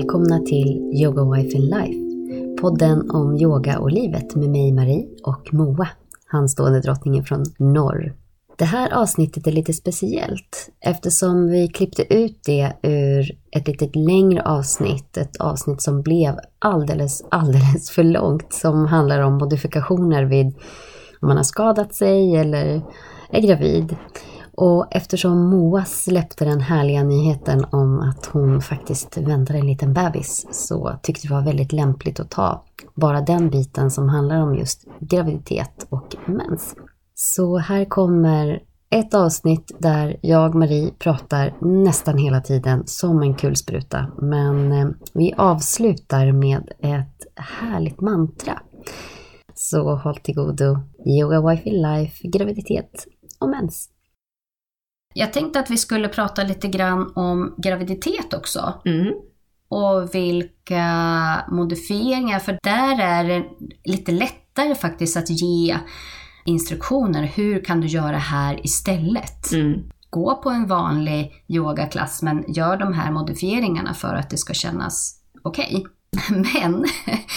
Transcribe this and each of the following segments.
Välkomna till Yoga Wife in Life. Podden om yoga och livet med mig Marie och Moa, handstående drottningen från norr. Det här avsnittet är lite speciellt eftersom vi klippte ut det ur ett lite längre avsnitt. Ett avsnitt som blev alldeles, alldeles för långt som handlar om modifikationer vid om man har skadat sig eller är gravid. Och eftersom Moa släppte den härliga nyheten om att hon faktiskt väntar en liten bebis så tyckte vi det var väldigt lämpligt att ta bara den biten som handlar om just graviditet och mens. Så här kommer ett avsnitt där jag, Marie, pratar nästan hela tiden som en kulspruta. Men eh, vi avslutar med ett härligt mantra. Så håll till godo. Yoga Wifi Life, graviditet och mens. Jag tänkte att vi skulle prata lite grann om graviditet också. Mm. Och vilka modifieringar, för där är det lite lättare faktiskt att ge instruktioner. Hur kan du göra här istället? Mm. Gå på en vanlig yogaklass men gör de här modifieringarna för att det ska kännas okej. Okay. Men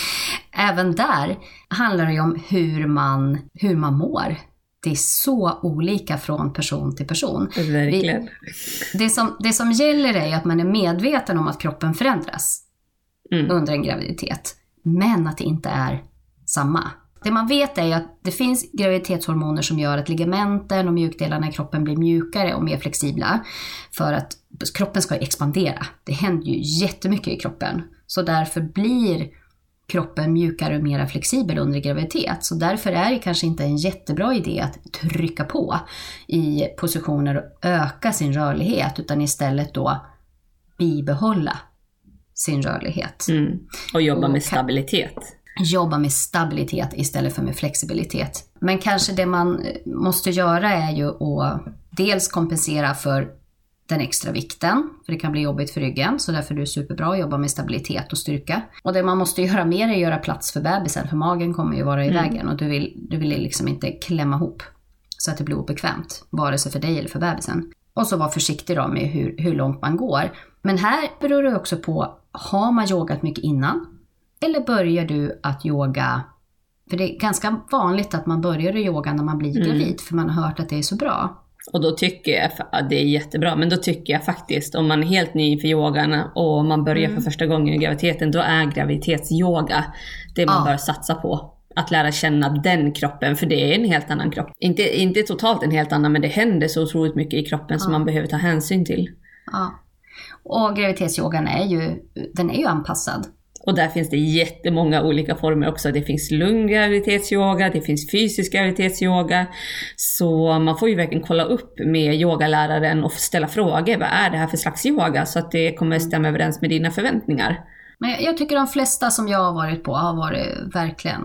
även där handlar det ju om hur man, hur man mår det är så olika från person till person. Verkligen. Vi, det, som, det som gäller är att man är medveten om att kroppen förändras mm. under en graviditet. Men att det inte är samma. Det man vet är att det finns graviditetshormoner som gör att ligamenten och mjukdelarna i kroppen blir mjukare och mer flexibla. För att kroppen ska expandera. Det händer ju jättemycket i kroppen. Så därför blir kroppen mjukare och mer flexibel under graviditet. Så därför är det kanske inte en jättebra idé att trycka på i positioner och öka sin rörlighet, utan istället då bibehålla sin rörlighet. Mm. Och jobba med stabilitet. Jobba med stabilitet istället för med flexibilitet. Men kanske det man måste göra är ju att dels kompensera för den extra vikten, för det kan bli jobbigt för ryggen, så därför är det superbra att jobba med stabilitet och styrka. Och det man måste göra mer är att göra plats för bebisen, för magen kommer ju vara i mm. vägen och du vill, du vill liksom inte klämma ihop så att det blir obekvämt, vare sig för dig eller för bebisen. Och så vara försiktig då med hur, hur långt man går. Men här beror det också på, har man yogat mycket innan? Eller börjar du att yoga för det är ganska vanligt att man börjar yoga när man blir mm. gravid, för man har hört att det är så bra. Och då tycker jag att det är jättebra, men då tycker jag faktiskt om man är helt ny inför yogan och man börjar mm. för första gången i graviditeten, då är graviditetsyoga det man ja. bör satsa på. Att lära känna den kroppen, för det är en helt annan kropp. Inte, inte totalt en helt annan, men det händer så otroligt mycket i kroppen ja. som man behöver ta hänsyn till. Ja. Och graviditetsyogan är ju, den är ju anpassad och där finns det jättemånga olika former också. Det finns lunggraviditetsyoga, det finns fysisk graviditetsyoga. Så man får ju verkligen kolla upp med yogaläraren och ställa frågor. Vad är det här för slags yoga? Så att det kommer stämma överens med dina förväntningar. Men jag tycker de flesta som jag har varit på har varit verkligen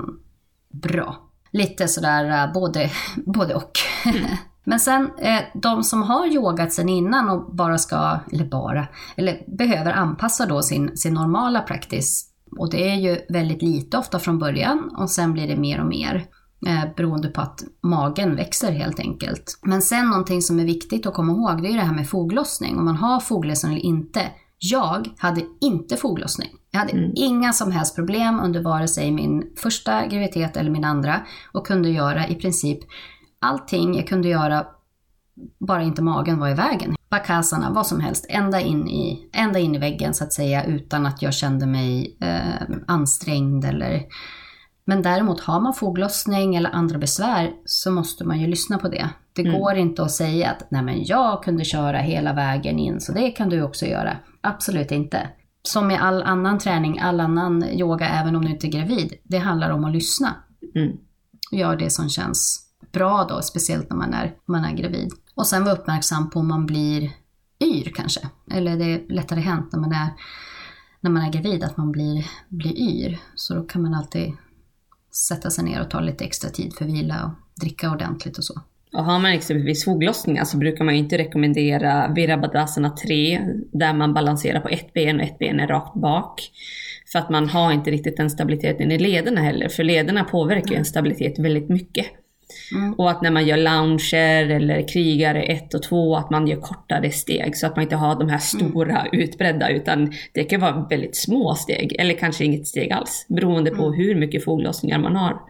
bra. Lite sådär äh, både, både och. Mm. Men sen eh, de som har yogat sen innan och bara ska, eller bara, eller behöver anpassa då sin, sin normala practice. Och det är ju väldigt lite ofta från början och sen blir det mer och mer. Eh, beroende på att magen växer helt enkelt. Men sen någonting som är viktigt att komma ihåg det är det här med foglossning. Om man har foglossning eller inte. Jag hade inte foglossning. Jag hade mm. inga som helst problem under vare sig min första graviditet eller min andra och kunde göra i princip allting jag kunde göra, bara inte magen var i vägen. Bakasarna, vad som helst, ända in i, ända in i väggen så att säga utan att jag kände mig eh, ansträngd eller men däremot har man foglossning eller andra besvär så måste man ju lyssna på det. Det mm. går inte att säga att nej men jag kunde köra hela vägen in så det kan du också göra. Absolut inte. Som med all annan träning, all annan yoga, även om du inte är gravid. Det handlar om att lyssna. Mm. Gör det som känns bra då, speciellt när man är, man är gravid. Och sen vara uppmärksam på om man blir yr kanske. Eller det är lättare hänt när man är, när man är gravid att man blir, blir yr. Så då kan man alltid sätta sig ner och ta lite extra tid för vila och dricka ordentligt och så. Och har man exempelvis foglossningar så brukar man ju inte rekommendera Virabhadasana 3 där man balanserar på ett ben och ett ben är rakt bak. För att man har inte riktigt den stabiliteten i lederna heller, för lederna påverkar ju en stabilitet väldigt mycket. Mm. Och att när man gör lounger eller krigare 1 och 2, att man gör kortare steg så att man inte har de här stora mm. utbredda utan det kan vara väldigt små steg eller kanske inget steg alls beroende på mm. hur mycket foglossningar man har.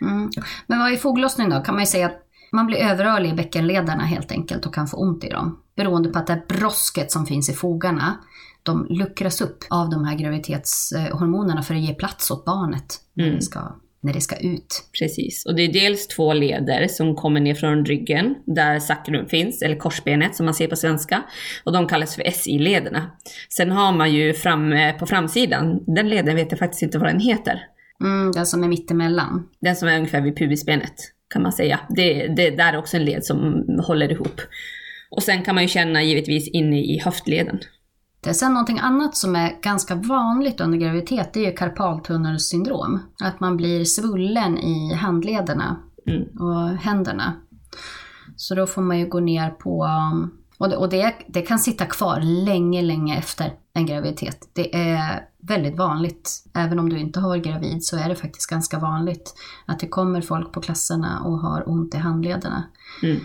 Mm. Men vad är foglossning då? Kan man ju säga att man blir överrörlig i bäckenledarna helt enkelt och kan få ont i dem. Beroende på att det brosket som finns i fogarna, de luckras upp av de här graviditetshormonerna för att ge plats åt barnet mm. ska, när det ska ut. Precis, och det är dels två leder som kommer ner från ryggen där sacrum finns, eller korsbenet som man ser på svenska. Och de kallas för SI-lederna. Sen har man ju fram, på framsidan, den leden vet jag faktiskt inte vad den heter. Mm, den som är mittemellan. Den som är ungefär vid pubisbenet kan man säga. Det, det där är också en led som håller ihop. Och sen kan man ju känna givetvis inne i höftleden. Det är sen någonting annat som är ganska vanligt under graviditet, det är karpaltunnelsyndrom. Att man blir svullen i handlederna mm. och händerna. Så då får man ju gå ner på och det, och det, det, kan sitta kvar länge, länge efter en graviditet. Det är väldigt vanligt. Även om du inte har gravid så är det faktiskt ganska vanligt att det kommer folk på klasserna och har ont i handlederna. Mm.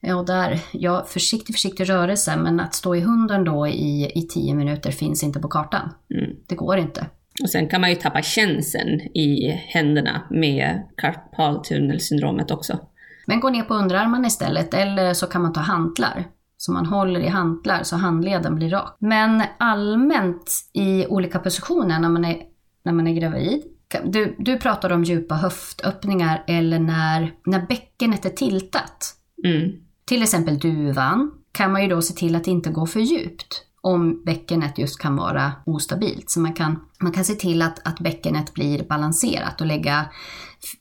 Ja, där, ja, försiktig, försiktig rörelse, men att stå i hunden då i, i tio minuter finns inte på kartan. Mm. Det går inte. Och sen kan man ju tappa känseln i händerna med karpaltunnelsyndromet också. Men gå ner på underarmarna istället, eller så kan man ta hantlar som man håller i hantlar så handleden blir rak. Men allmänt i olika positioner när man är, när man är gravid. Du, du pratar om djupa höftöppningar eller när, när bäckenet är tiltat. Mm. Till exempel duvan kan man ju då se till att inte gå för djupt om bäckenet just kan vara ostabilt. Så man kan, man kan se till att, att bäckenet blir balanserat och lägga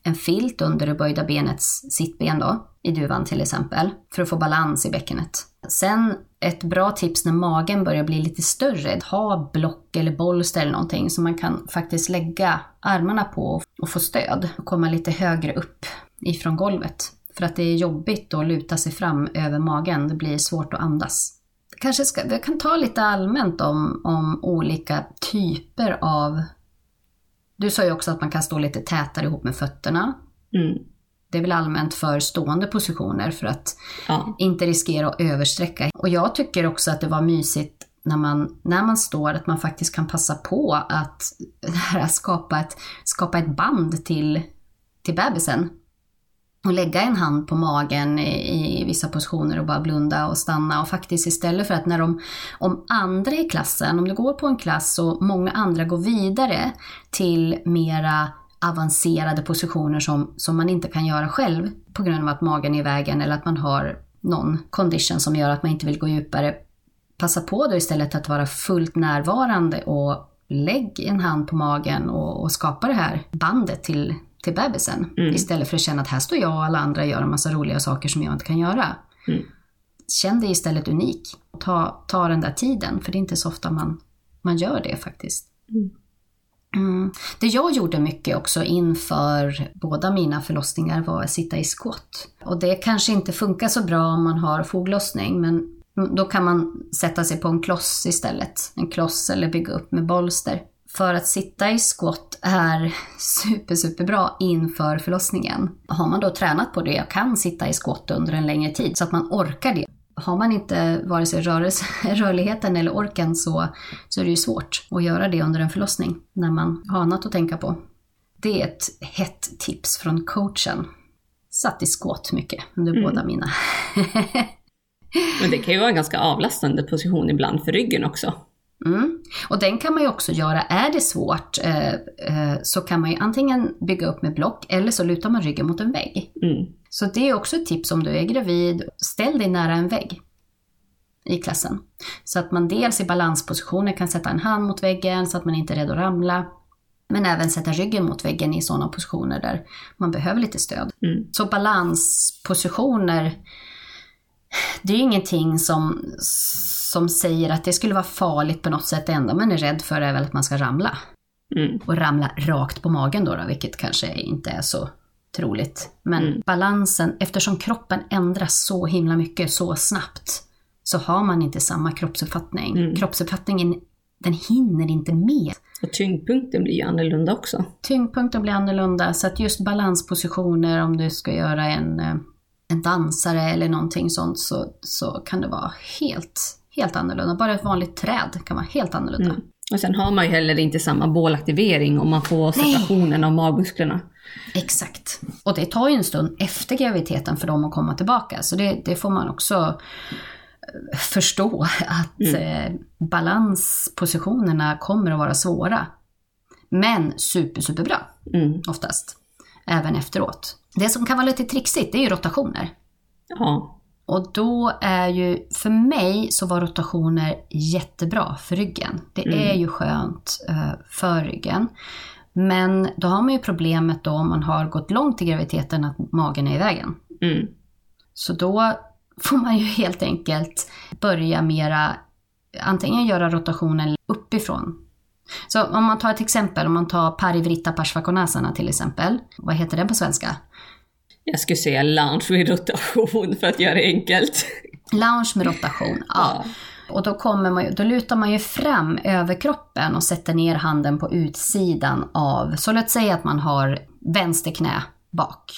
en filt under det böjda benets sittben då, i duvan till exempel, för att få balans i bäckenet. Sen ett bra tips när magen börjar bli lite större, ha block eller bolster eller någonting som man kan faktiskt lägga armarna på och få stöd och komma lite högre upp ifrån golvet. För att det är jobbigt att luta sig fram över magen, det blir svårt att andas. Kanske ska, jag kan ta lite allmänt om, om olika typer av... Du sa ju också att man kan stå lite tätare ihop med fötterna. Mm. Det är väl allmänt för stående positioner för att ja. inte riskera att översträcka. Och jag tycker också att det var mysigt när man, när man står, att man faktiskt kan passa på att skapa ett, skapa ett band till, till bebisen. Och lägga en hand på magen i, i vissa positioner och bara blunda och stanna. Och faktiskt istället för att när de, om andra i klassen, om du går på en klass och många andra går vidare till mera avancerade positioner som, som man inte kan göra själv på grund av att magen är i vägen eller att man har någon condition som gör att man inte vill gå djupare. Passa på då istället att vara fullt närvarande och lägg en hand på magen och, och skapa det här bandet till, till bebisen. Mm. Istället för att känna att här står jag och alla andra gör en massa roliga saker som jag inte kan göra. Mm. Känn dig istället unik. Ta, ta den där tiden, för det är inte så ofta man, man gör det faktiskt. Mm. Mm. Det jag gjorde mycket också inför båda mina förlossningar var att sitta i squat. Och det kanske inte funkar så bra om man har foglossning, men då kan man sätta sig på en kloss istället. En kloss eller bygga upp med bolster. För att sitta i squat är super, super bra inför förlossningen. Har man då tränat på det och kan sitta i squat under en längre tid så att man orkar det har man inte vare sig rörelse, rörligheten eller orken så, så är det ju svårt att göra det under en förlossning när man har annat att tänka på. Det är ett hett tips från coachen. Satt i skåt mycket under mm. båda mina. Men det kan ju vara en ganska avlastande position ibland för ryggen också. Mm. Och den kan man ju också göra, är det svårt eh, eh, så kan man ju antingen bygga upp med block eller så lutar man ryggen mot en vägg. Mm. Så det är också ett tips om du är gravid, ställ dig nära en vägg i klassen. Så att man dels i balanspositioner kan sätta en hand mot väggen så att man inte är rädd att ramla. Men även sätta ryggen mot väggen i sådana positioner där man behöver lite stöd. Mm. Så balanspositioner, det är ju ingenting som, som säger att det skulle vara farligt på något sätt. Det enda man är rädd för är väl att man ska ramla. Mm. Och ramla rakt på magen då, då, vilket kanske inte är så troligt. Men mm. balansen, eftersom kroppen ändras så himla mycket så snabbt, så har man inte samma kroppsuppfattning. Mm. Kroppsuppfattningen, den hinner inte med Och tyngdpunkten blir ju annorlunda också. Tyngdpunkten blir annorlunda, så att just balanspositioner om du ska göra en, eh, en dansare eller någonting sånt så, så kan det vara helt, helt annorlunda. Bara ett vanligt träd kan vara helt annorlunda. Mm. Och sen har man ju heller inte samma bålaktivering om man får separationen av magmusklerna. Exakt. Och det tar ju en stund efter graviditeten för dem att komma tillbaka. Så det, det får man också eh, förstå att Mm. eh, balanspositionerna kommer att vara svåra. Men super, superbra Mm. oftast. Även efteråt. Det som kan vara lite trixigt det är ju rotationer. Ja. Och då är ju, för mig så var rotationer jättebra för ryggen. Det är ju skönt eh, för ryggen. Men då har man ju problemet då om man har gått långt i graviditeten att magen är i vägen. Mm. Så då får man ju helt enkelt börja mera, antingen göra rotationen uppifrån. Så om man tar ett exempel, om man tar parivritta parsvakonasana till exempel. Vad heter den på svenska? Jag skulle säga lounge vid rotation för att göra det enkelt. Lounge med rotation, ja. Och då, kommer man, då lutar man ju fram över kroppen och sätter ner handen på utsidan av, så låt säga att man har vänster knä bak,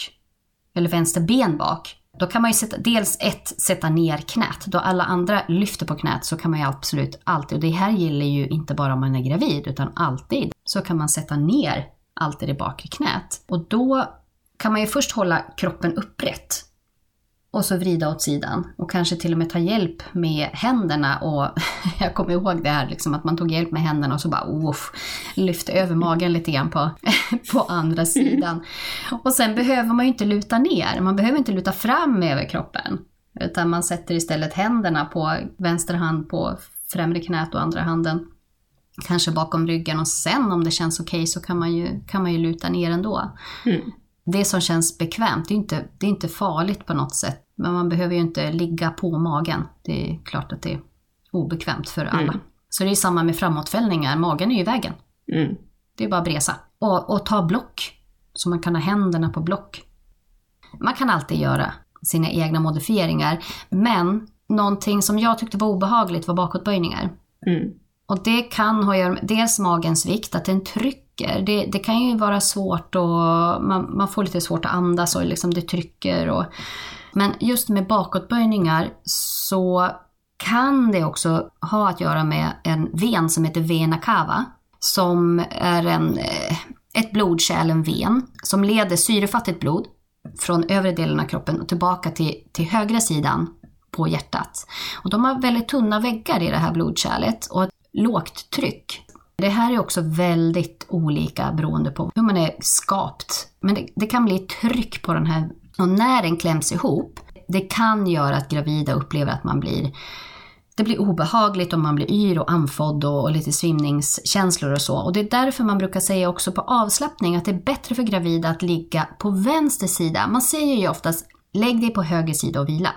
eller vänster ben bak. Då kan man ju sätta, dels ett, sätta ner knät. Då alla andra lyfter på knät så kan man ju absolut alltid, och det här gäller ju inte bara om man är gravid, utan alltid, så kan man sätta ner alltid det bakre knät. Och då kan man ju först hålla kroppen upprätt och så vrida åt sidan och kanske till och med ta hjälp med händerna och jag kommer ihåg det här liksom att man tog hjälp med händerna och så bara uff, lyfte över magen lite grann på, på andra sidan. Och sen behöver man ju inte luta ner, man behöver inte luta fram över kroppen. Utan man sätter istället händerna på vänster hand på främre knät och andra handen kanske bakom ryggen och sen om det känns okej så kan man, ju, kan man ju luta ner ändå Mm. Det som känns bekvämt, det är, inte, det är inte farligt på något sätt. Men man behöver ju inte ligga på magen. Det är klart att det är obekvämt för alla. Mm. Så det är samma med framåtfällningar, magen är ju i vägen. Mm. Det är bara att bresa. Och, och ta block. Så man kan ha händerna på block. Man kan alltid göra sina egna modifieringar. Men någonting som jag tyckte var obehagligt var bakåtböjningar. Mm. Och det kan ha att göra med dels magens vikt, att den trycker. Det, det kan ju vara svårt och man, man får lite svårt att andas och liksom det trycker. Och, men just med bakåtböjningar så kan det också ha att göra med en ven som heter vena cava. Som är en, eh, ett blodkärl, en ven, som leder syrefattigt blod från övre delen av kroppen och tillbaka till, till högra sidan på hjärtat. Och de har väldigt tunna väggar i det här blodkärlet och ett lågt tryck. Det här är också väldigt olika beroende på hur man är skapt. Men det, det kan bli tryck på den här och när den kläms ihop, det kan göra att gravida upplever att man blir det blir obehagligt och man blir yr och andfådd och, och lite svimningskänslor och så. Och det är därför man brukar säga också på avslappning att det är bättre för gravida att ligga på vänster sida. Man säger ju oftast lägg dig på höger sida och vila.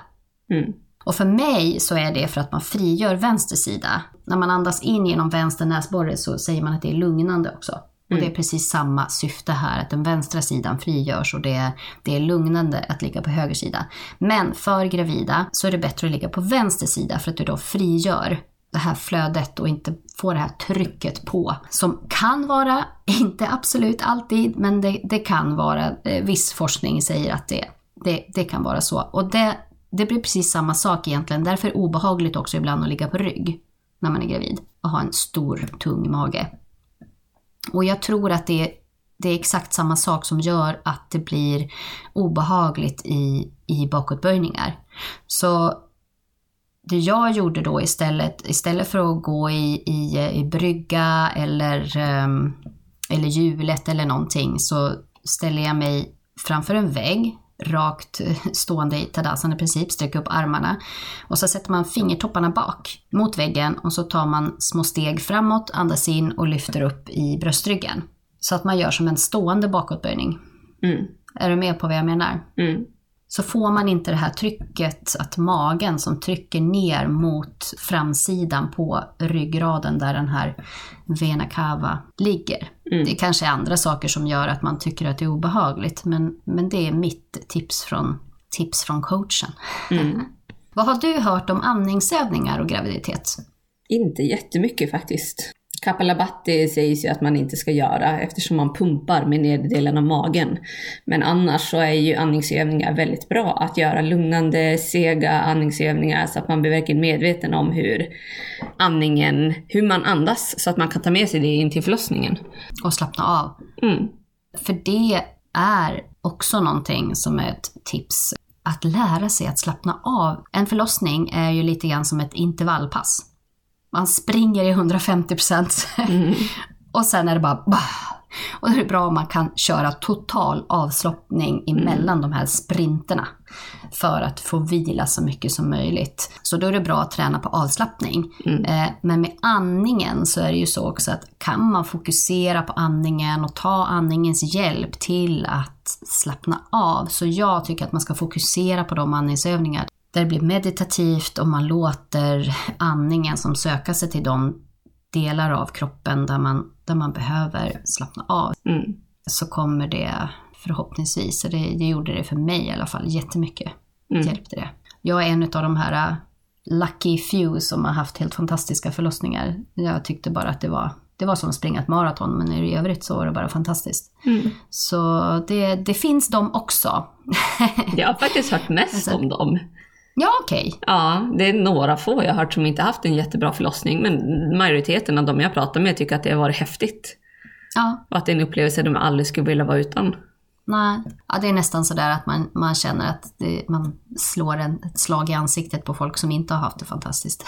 Mm. Och för mig så är det för att man frigör vänster sida. När man andas in genom vänster näsborre så säger man att det är lugnande också. Och det är precis samma syfte här, att den vänstra sidan frigörs och det är, det är lugnande att ligga på höger sida. Men för gravida så är det bättre att ligga på vänster sida för att du då frigör det här flödet och inte får det här trycket på. Som kan vara, inte absolut alltid, men det, det kan vara, eh, viss forskning säger att det, det, det kan vara så. Och det, det blir precis samma sak egentligen, därför är det obehagligt också ibland att ligga på rygg när man är gravid och ha en stor, tung mage. Och jag tror att det, det är exakt samma sak som gör att det blir obehagligt i, i bakåtböjningar. Så det jag gjorde då istället, istället för att gå i, i, i brygga eller, ehm, eller hjulet eller någonting så ställer jag mig framför en vägg rakt eh, stående i tadasana princip, sträcker upp armarna. Och så sätter man fingertopparna bak mot väggen och så tar man små steg framåt, andas in och lyfter upp i bröstryggen. Så att man gör som en stående bakåtböjning. Mm. Är du med på vad jag menar? Mm. Så får man inte det här trycket, att magen som trycker ner mot framsidan på ryggraden där den här vena cava ligger. Mm. Det kanske är andra saker som gör att man tycker att det är obehagligt, men, men det är mitt tips från, tips från coachen. Mm. Vad har du hört om andningsövningar och graviditet? Inte jättemycket faktiskt. Kapalabhati sägs ju att man inte ska göra eftersom man pumpar med nedre delen av magen. Men annars så är ju andningsövningar väldigt bra. Att göra lugnande, sega andningsövningar så att man blir verkligen medveten om hur andningen, hur man andas så att man kan ta med sig det in till förlossningen. Och slappna av. Mm. För det är också någonting som är ett tips. Att lära sig att slappna av. En förlossning är ju lite grann som ett intervallpass. Man springer i 150 procent. och sen är det bara bah. Och det är bra om man kan köra total avslappning emellan de här sprinterna. För att få vila så mycket som möjligt. Så då är det bra att träna på avslappning. Eh, men med andningen så är det ju så också att kan man fokusera på andningen och ta andningens hjälp till att slappna av. Så jag tycker att man ska fokusera på de andningsövningar där det blir meditativt och man låter andningen som söka sig till de delar av kroppen där man, där man behöver slappna av. Mm. Så kommer det förhoppningsvis, det, det gjorde det för mig i alla fall, jättemycket. Mm. Hjälpte det. Jag är en av de här uh, lucky few som har haft helt fantastiska förlossningar. Jag tyckte bara att det var, det var som att springa ett maraton, men i övrigt så var det bara fantastiskt. Mm. Så det, det finns de också. Jag har faktiskt hört mest Alltså- om dem. Ja, okej. Ja, det är några få jag har hört som inte haft en jättebra förlossning, men majoriteten av dem jag pratar med tycker att det har varit häftigt. Ja, Och att det är en upplevelse de aldrig skulle vilja vara utan. nej. Ja, det är nästan sådär att man, man känner att det, man slår en, ett slag i ansiktet på folk som inte har haft det fantastiskt.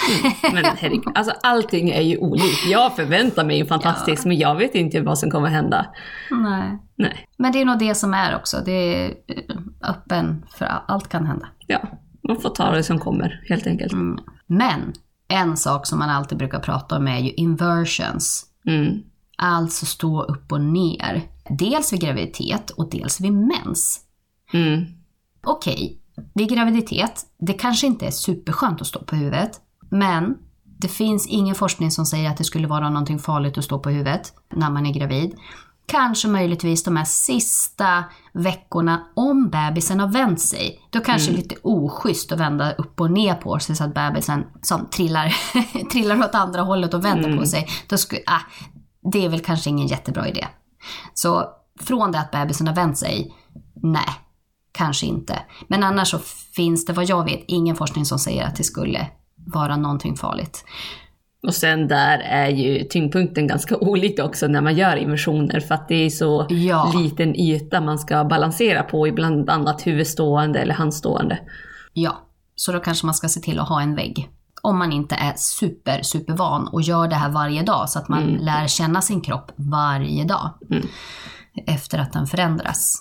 Men herregud, alltså allting är ju olikt. Jag förväntar mig en fantastisk, men jag vet inte vad som kommer hända. nej. Nej, Men det är nog det som är också. Det är eh, öppen för all- allt kan hända. ja, man får ta det som kommer helt enkelt. Mm. Men en sak som man alltid brukar prata om är ju inversions. Mm. Alltså stå upp och ner. Dels vid graviditet och dels vid mens. Mm. Okej, vid graviditet, det kanske inte är superskönt att stå på huvudet. Men det finns ingen forskning som säger att det skulle vara någonting farligt att stå på huvudet när man är gravid. Kanske möjligtvis de här sista veckorna om bebisen har vänt sig. Då kanske det är lite oschysst att vända upp och ner på sig så att bebisen som trillar, trillar åt andra hållet och vänder på sig. Då skulle, ah, det är väl kanske ingen jättebra idé. Så från det att bebisen har vänt sig, nej, kanske inte. Men annars så finns det vad jag vet ingen forskning som säger att det skulle vara någonting farligt. Och sen där är ju tyngdpunkten ganska olik också när man gör inversioner för att det är så Ja. liten yta man ska balansera på, ibland annat huvudstående eller handstående. Ja, så då kanske man ska se till att ha en vägg. Om man inte är super, super van och gör det här varje dag så att man lär känna sin kropp varje dag. Efter att den förändras.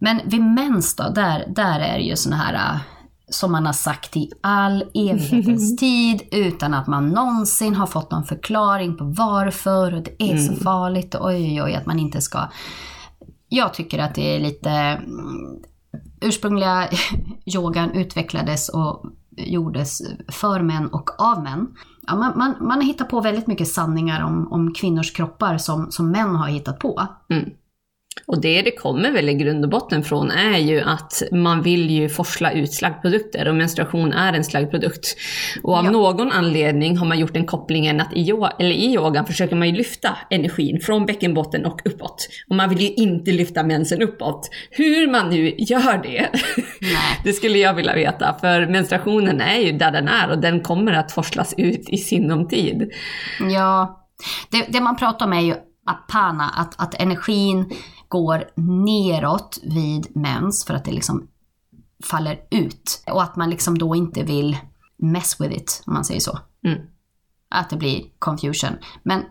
Men vid mens då, där, där är det ju såna här äh, som man har sagt i all evighetens tid utan att man någonsin har fått någon förklaring på varför och det är så farligt och oj oj oj att man inte ska jag tycker att det är lite... mm, Ursprungliga yogan utvecklades och gjordes för män och av män. Ja, man, man, man har hittat på väldigt mycket sanningar om, om kvinnors kroppar som, som män har hittat på. Och det det kommer väl i grund och botten från är ju att man vill ju forsla ut slaggprodukter och menstruation är en slaggprodukt. Och av Ja. någon anledning har man gjort den kopplingen att i, yo- eller i yogan försöker man ju lyfta energin från bäckenbotten och uppåt. Och man vill ju inte lyfta mensen uppåt. Hur man nu gör det, det skulle jag vilja veta. För menstruationen är ju där den är och den kommer att forslas ut i sinom tid. Ja, det, det man pratar om är ju apana, att, att energin går neråt vid mens för att det liksom faller ut. Och att man liksom då inte vill mess with it, om man säger så. Mm. Att det blir confusion. Men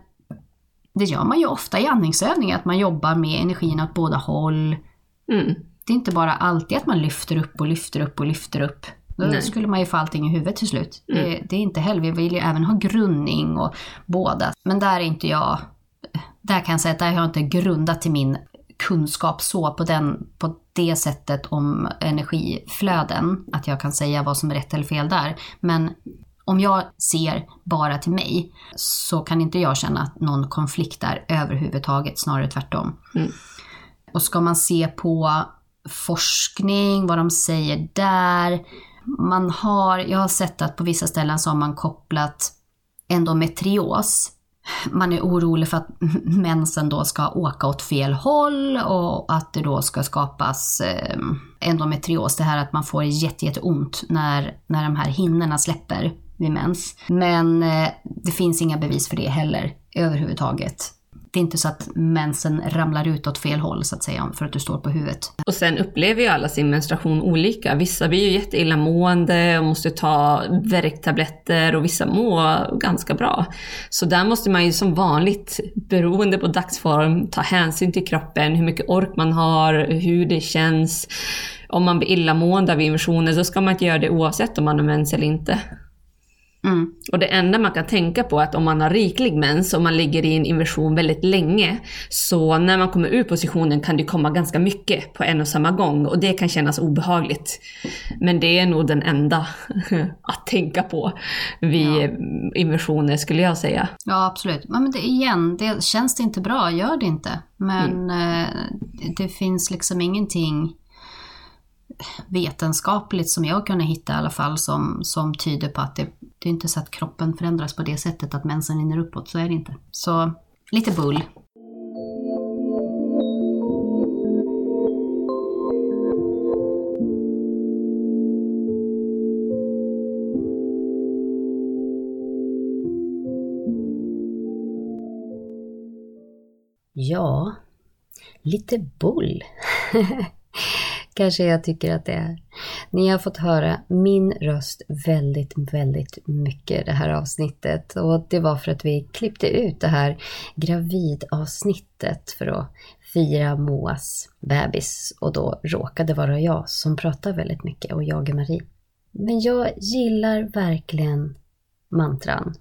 det gör man ju ofta i andningsövningar, att man jobbar med energin åt båda håll. Mm. Det är inte bara alltid att man lyfter upp och lyfter upp och lyfter upp. Då Nej. skulle man ju få allting i huvudet till slut. Det, det är inte heller, vi vill ju även ha grundning och båda. Men där är inte jag, där kan jag säga att där har jag inte grundat till min kunskap så på, den, på det sättet om energiflöden, att jag kan säga vad som är rätt eller fel där. Men om jag ser bara till mig så kan inte jag känna att någon konflikt där överhuvudtaget, snarare tvärtom. Och ska man se på forskning, vad de säger där. Man har, jag har sett att på vissa ställen så har man kopplat endometrios man är orolig för att mensen då ska åka åt fel håll och att det då ska skapas eh, endometrios, det här att man får jättejätteont när, när de här hinnorna släpper vid mens. Men eh, det finns inga bevis för det heller överhuvudtaget det är inte så att mensen ramlar ut åt fel håll så att säga för att du står på huvudet. Och sen upplever ju alla sin menstruation olika. Vissa blir ju jätteillamående och måste ta värktabletter och vissa mår ganska bra. Så där måste man ju som vanligt, beroende på dagsform, ta hänsyn till kroppen, hur mycket ork man har, hur det känns. Om man blir illamående av inversioner så ska man inte göra det oavsett om man har mens eller inte. Mm. Och det enda man kan tänka på är att om man har riklig mens och man ligger i en inversion väldigt länge, så när man kommer ur positionen kan det komma ganska mycket på en och samma gång och det kan kännas obehagligt. Men det är nog den enda att tänka på vid ja. inversioner skulle jag säga. Ja absolut. Men det, igen, det, känns det inte bra, gör det inte. Men mm. eh, det finns liksom ingenting vetenskapligt som jag kunde hitta i alla fall som, som tyder på att det, det är inte så att kroppen förändras på det sättet att mensen rinner uppåt, så är det inte. Så lite bull. Ja, lite bull. kanske jag tycker att det är. Ni har fått höra min röst väldigt, väldigt mycket det här avsnittet och det var för att vi klippte ut det här gravidavsnittet för att fira Moas bebis och då råkade vara jag som pratar väldigt mycket och jag är Marie. Men jag gillar verkligen mantran.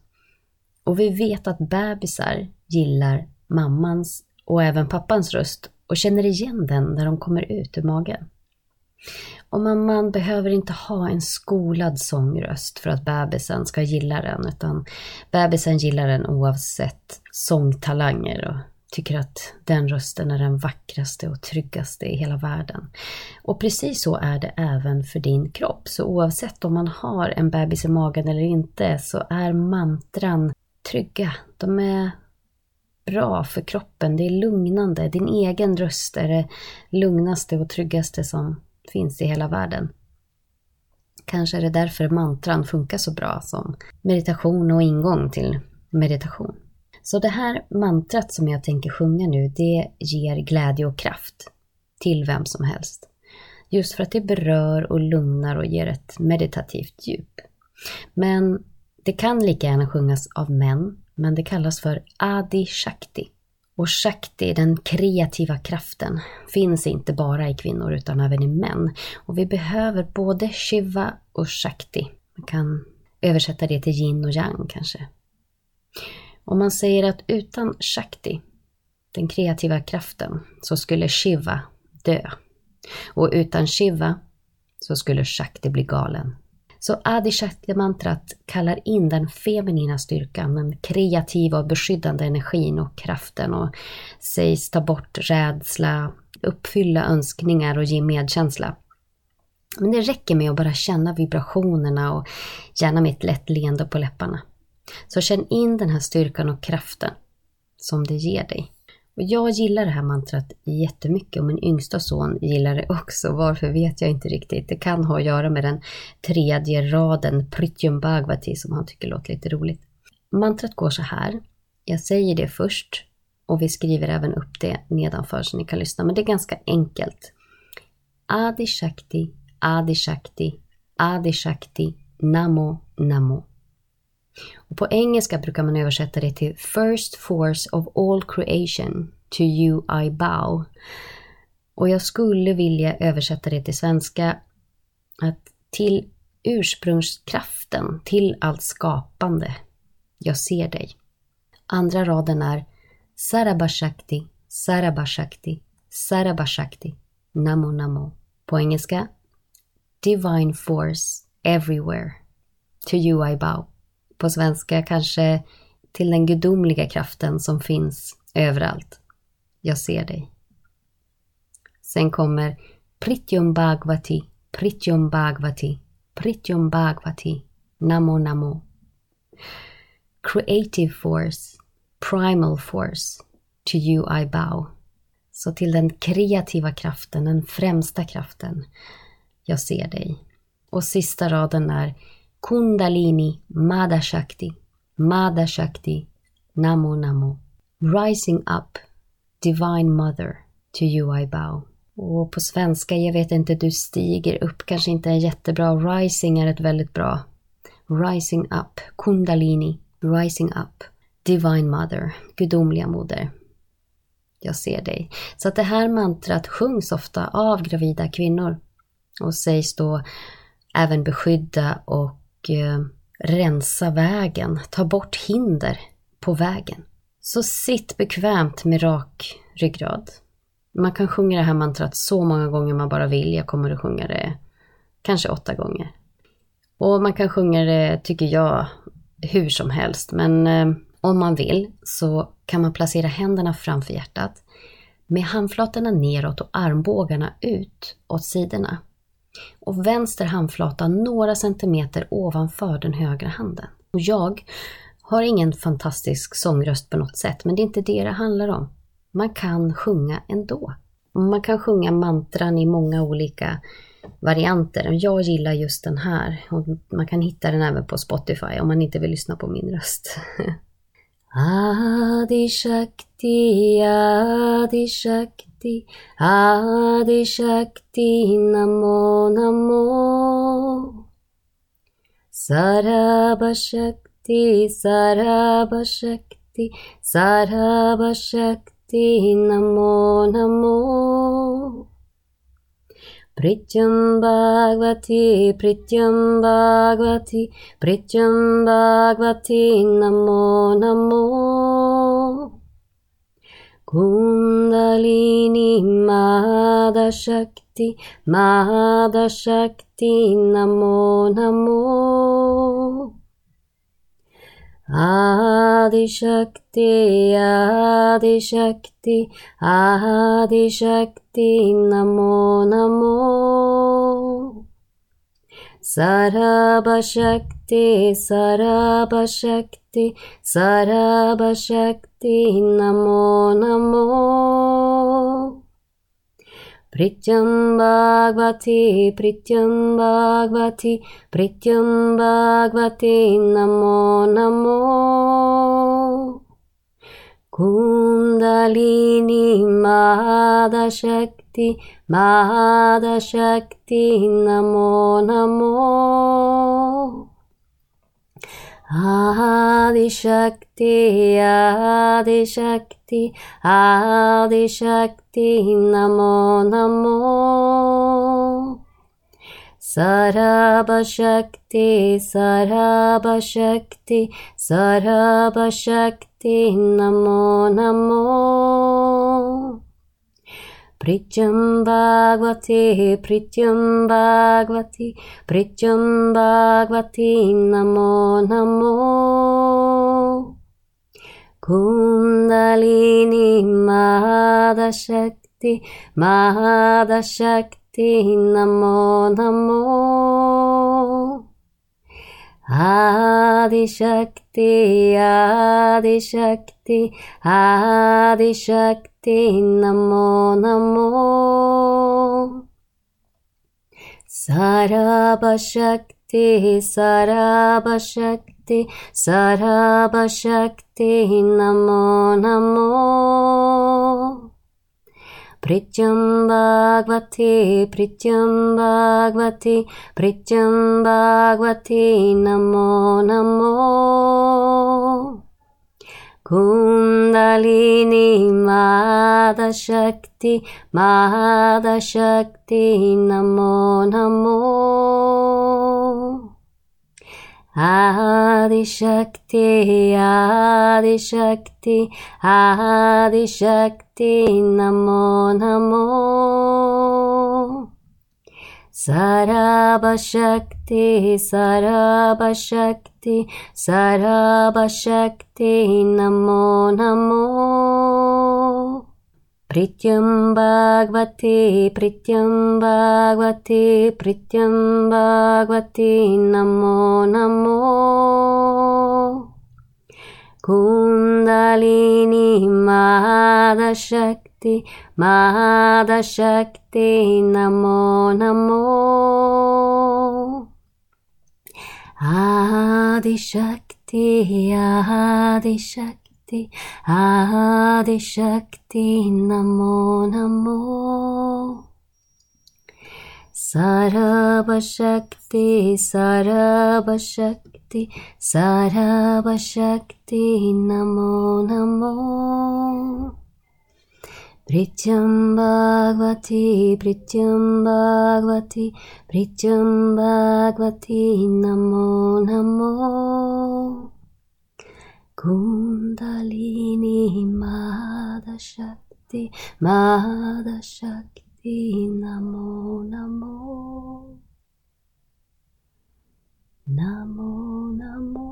Och vi vet att bebisar gillar mammans och även pappans röst och känner igen den när de kommer ut ur magen. Och mamman behöver inte ha en skolad sångröst för att bebisen ska gilla den, utan bebisen gillar den oavsett sångtalanger och tycker att den rösten är den vackraste och tryggaste i hela världen. Och precis så är det även för din kropp. Så oavsett om man har en bebis i magen eller inte så är mantran trygga. De är bra för kroppen, det är lugnande. Din egen röst är det lugnaste och tryggaste som finns i hela världen. Kanske är det därför mantran funkar så bra som meditation och ingång till meditation. Så det här mantrat som jag tänker sjunga nu, det ger glädje och kraft till vem som helst. Just för att det berör och lugnar och ger ett meditativt djup. Men det kan lika gärna sjungas av män, men det kallas för Adi Shakti. Och Shakti, den kreativa kraften, finns inte bara i kvinnor utan även i män. Och vi behöver både Shiva och Shakti. Man kan översätta det till yin och yang kanske. Om man säger att utan Shakti, den kreativa kraften, så skulle Shiva dö. Och utan Shiva så skulle Shakti bli galen. Så Adishakti-mantrat kallar in den feminina styrkan, den kreativa och beskyddande energin och kraften och sägs ta bort rädsla, uppfylla önskningar och ge medkänsla. Men det räcker med att bara känna vibrationerna och gärna med ett lätt leende på läpparna. Så känn in den här styrkan och kraften som det ger dig. Och jag gillar det här mantrat jättemycket och min yngsta son gillar det också. Varför vet jag inte riktigt. Det kan ha att göra med den tredje raden, Prityum Bhagavati, som han tycker låter lite roligt. Mantrat går så här. Jag säger det först och vi skriver även upp det nedanför så ni kan lyssna. Men det är ganska enkelt. Adi Shakti, Adi Shakti, Adi Shakti, Namo, Namo. Och på engelska brukar man översätta det till First force of all creation, to you I bow. Och jag skulle vilja översätta det till svenska att till ursprungskraften, till allt skapande. Jag ser dig. Andra raden är Sarabashakti, Sarabashakti, Sarabashakti, Namo Namo. På engelska Divine Force Everywhere. To you I bow på svenska kanske till den gudomliga kraften som finns överallt. Jag ser dig. Sen kommer Prityum Bhagavati, Prityum Bhagavati, Prityum Bhagavati, Namo Namo. Creative force, Primal force, to you I bow. Så till den kreativa kraften, den främsta kraften, jag ser dig. Och sista raden är Kundalini Mada Shakti, Mada Shakti, Namo Namo. Rising up, Divine Mother, to you I bow. Och på svenska, jag vet inte, du stiger upp kanske inte är jättebra. Rising är ett väldigt bra. Rising up, Kundalini, Rising up, Divine Mother, gudomliga moder. Jag ser dig. Så att det här mantrat sjungs ofta av gravida kvinnor och sägs då även beskydda och eh, rensa vägen, ta bort hinder på vägen. Så sitt bekvämt med rak ryggrad. Man kan sjunga det här mantrat så många gånger man bara vill. Jag kommer att sjunga det kanske åtta gånger. Och man kan sjunga det, tycker jag, hur som helst. Men eh, om man vill så kan man placera händerna framför hjärtat med handflatorna neråt och armbågarna ut åt sidorna. Och vänster handflata några centimeter ovanför den högra handen. Och jag har ingen fantastisk sångröst på något sätt, men det är inte det det handlar om. Man kan sjunga ändå. Man kan sjunga mantran i många olika varianter. Jag gillar just den här och man kan hitta den även på Spotify om man inte vill lyssna på min röst. Adi Shakti, Adi Shakti, Adi Shakti, Namo Namo. Sarabha Shakti, Sarabha Shakti, Sarabha Shakti, Namo Namo. Prityam Bhagavati, Prityam Bhagavati, Prityam Bhagavati, Namo Namo. Kundalini Mada Shakti, Namo Namo. Adi Shakti, Adi Shakti, Adi Shakti, Namo Namo. Sarabha Shakti, Prityam Bhagavati, Prityam Bhagavati, Namo Namo. Kundalini Mada Shakti, Mada Shakti, Namo Namo. Adi Shakti, Adi Shakti, Adi Shakti, Namo Namo. Sarabha Shakti, Sarabha Shakti, Sarabha Shakti, Namo Namo. Prityam Bhagavati, Prityam Bhagavati, Prityam Bhagavati, Namo Namo. Kundalini Mada Shakti, Mada Shakti, Namo Namo. Adi Shakti, Adi Shakti, Adi Shakti, Namo Namo. Sarabha Shakti, Sarabha Shakti, Sarabha Shakti, Namo Namo. Prityam Bhagavati, Kundalini Mada Shakti, Mada Shakti, Namo Namo. Adi Shakti, Adi Shakti, Adi Shakti, Namo Namo. Sarabha Shakti, Sarabha Shakti, Sarabha Shakti, Namo Namo. Prityam Bhagavati, Prityam Bhagavati, Prityam Bhagavati, Namo Namo. Kundalini Mada Shakti Mada Shakti Namo Namo Adi Shakti Adi Shakti Adi Namo Namo Sarabashakti, Sarabashakti, Sarabashakti, Namo Namo. Prityam Bhagavati, Prityam Bhagavati, Prityam Bhagavati, Namo Namo. Kundalini Madhashakti, Madhashakti, Namo Namo. Namo Namo.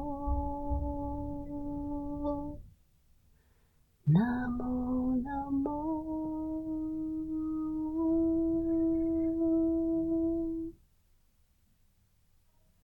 Namo.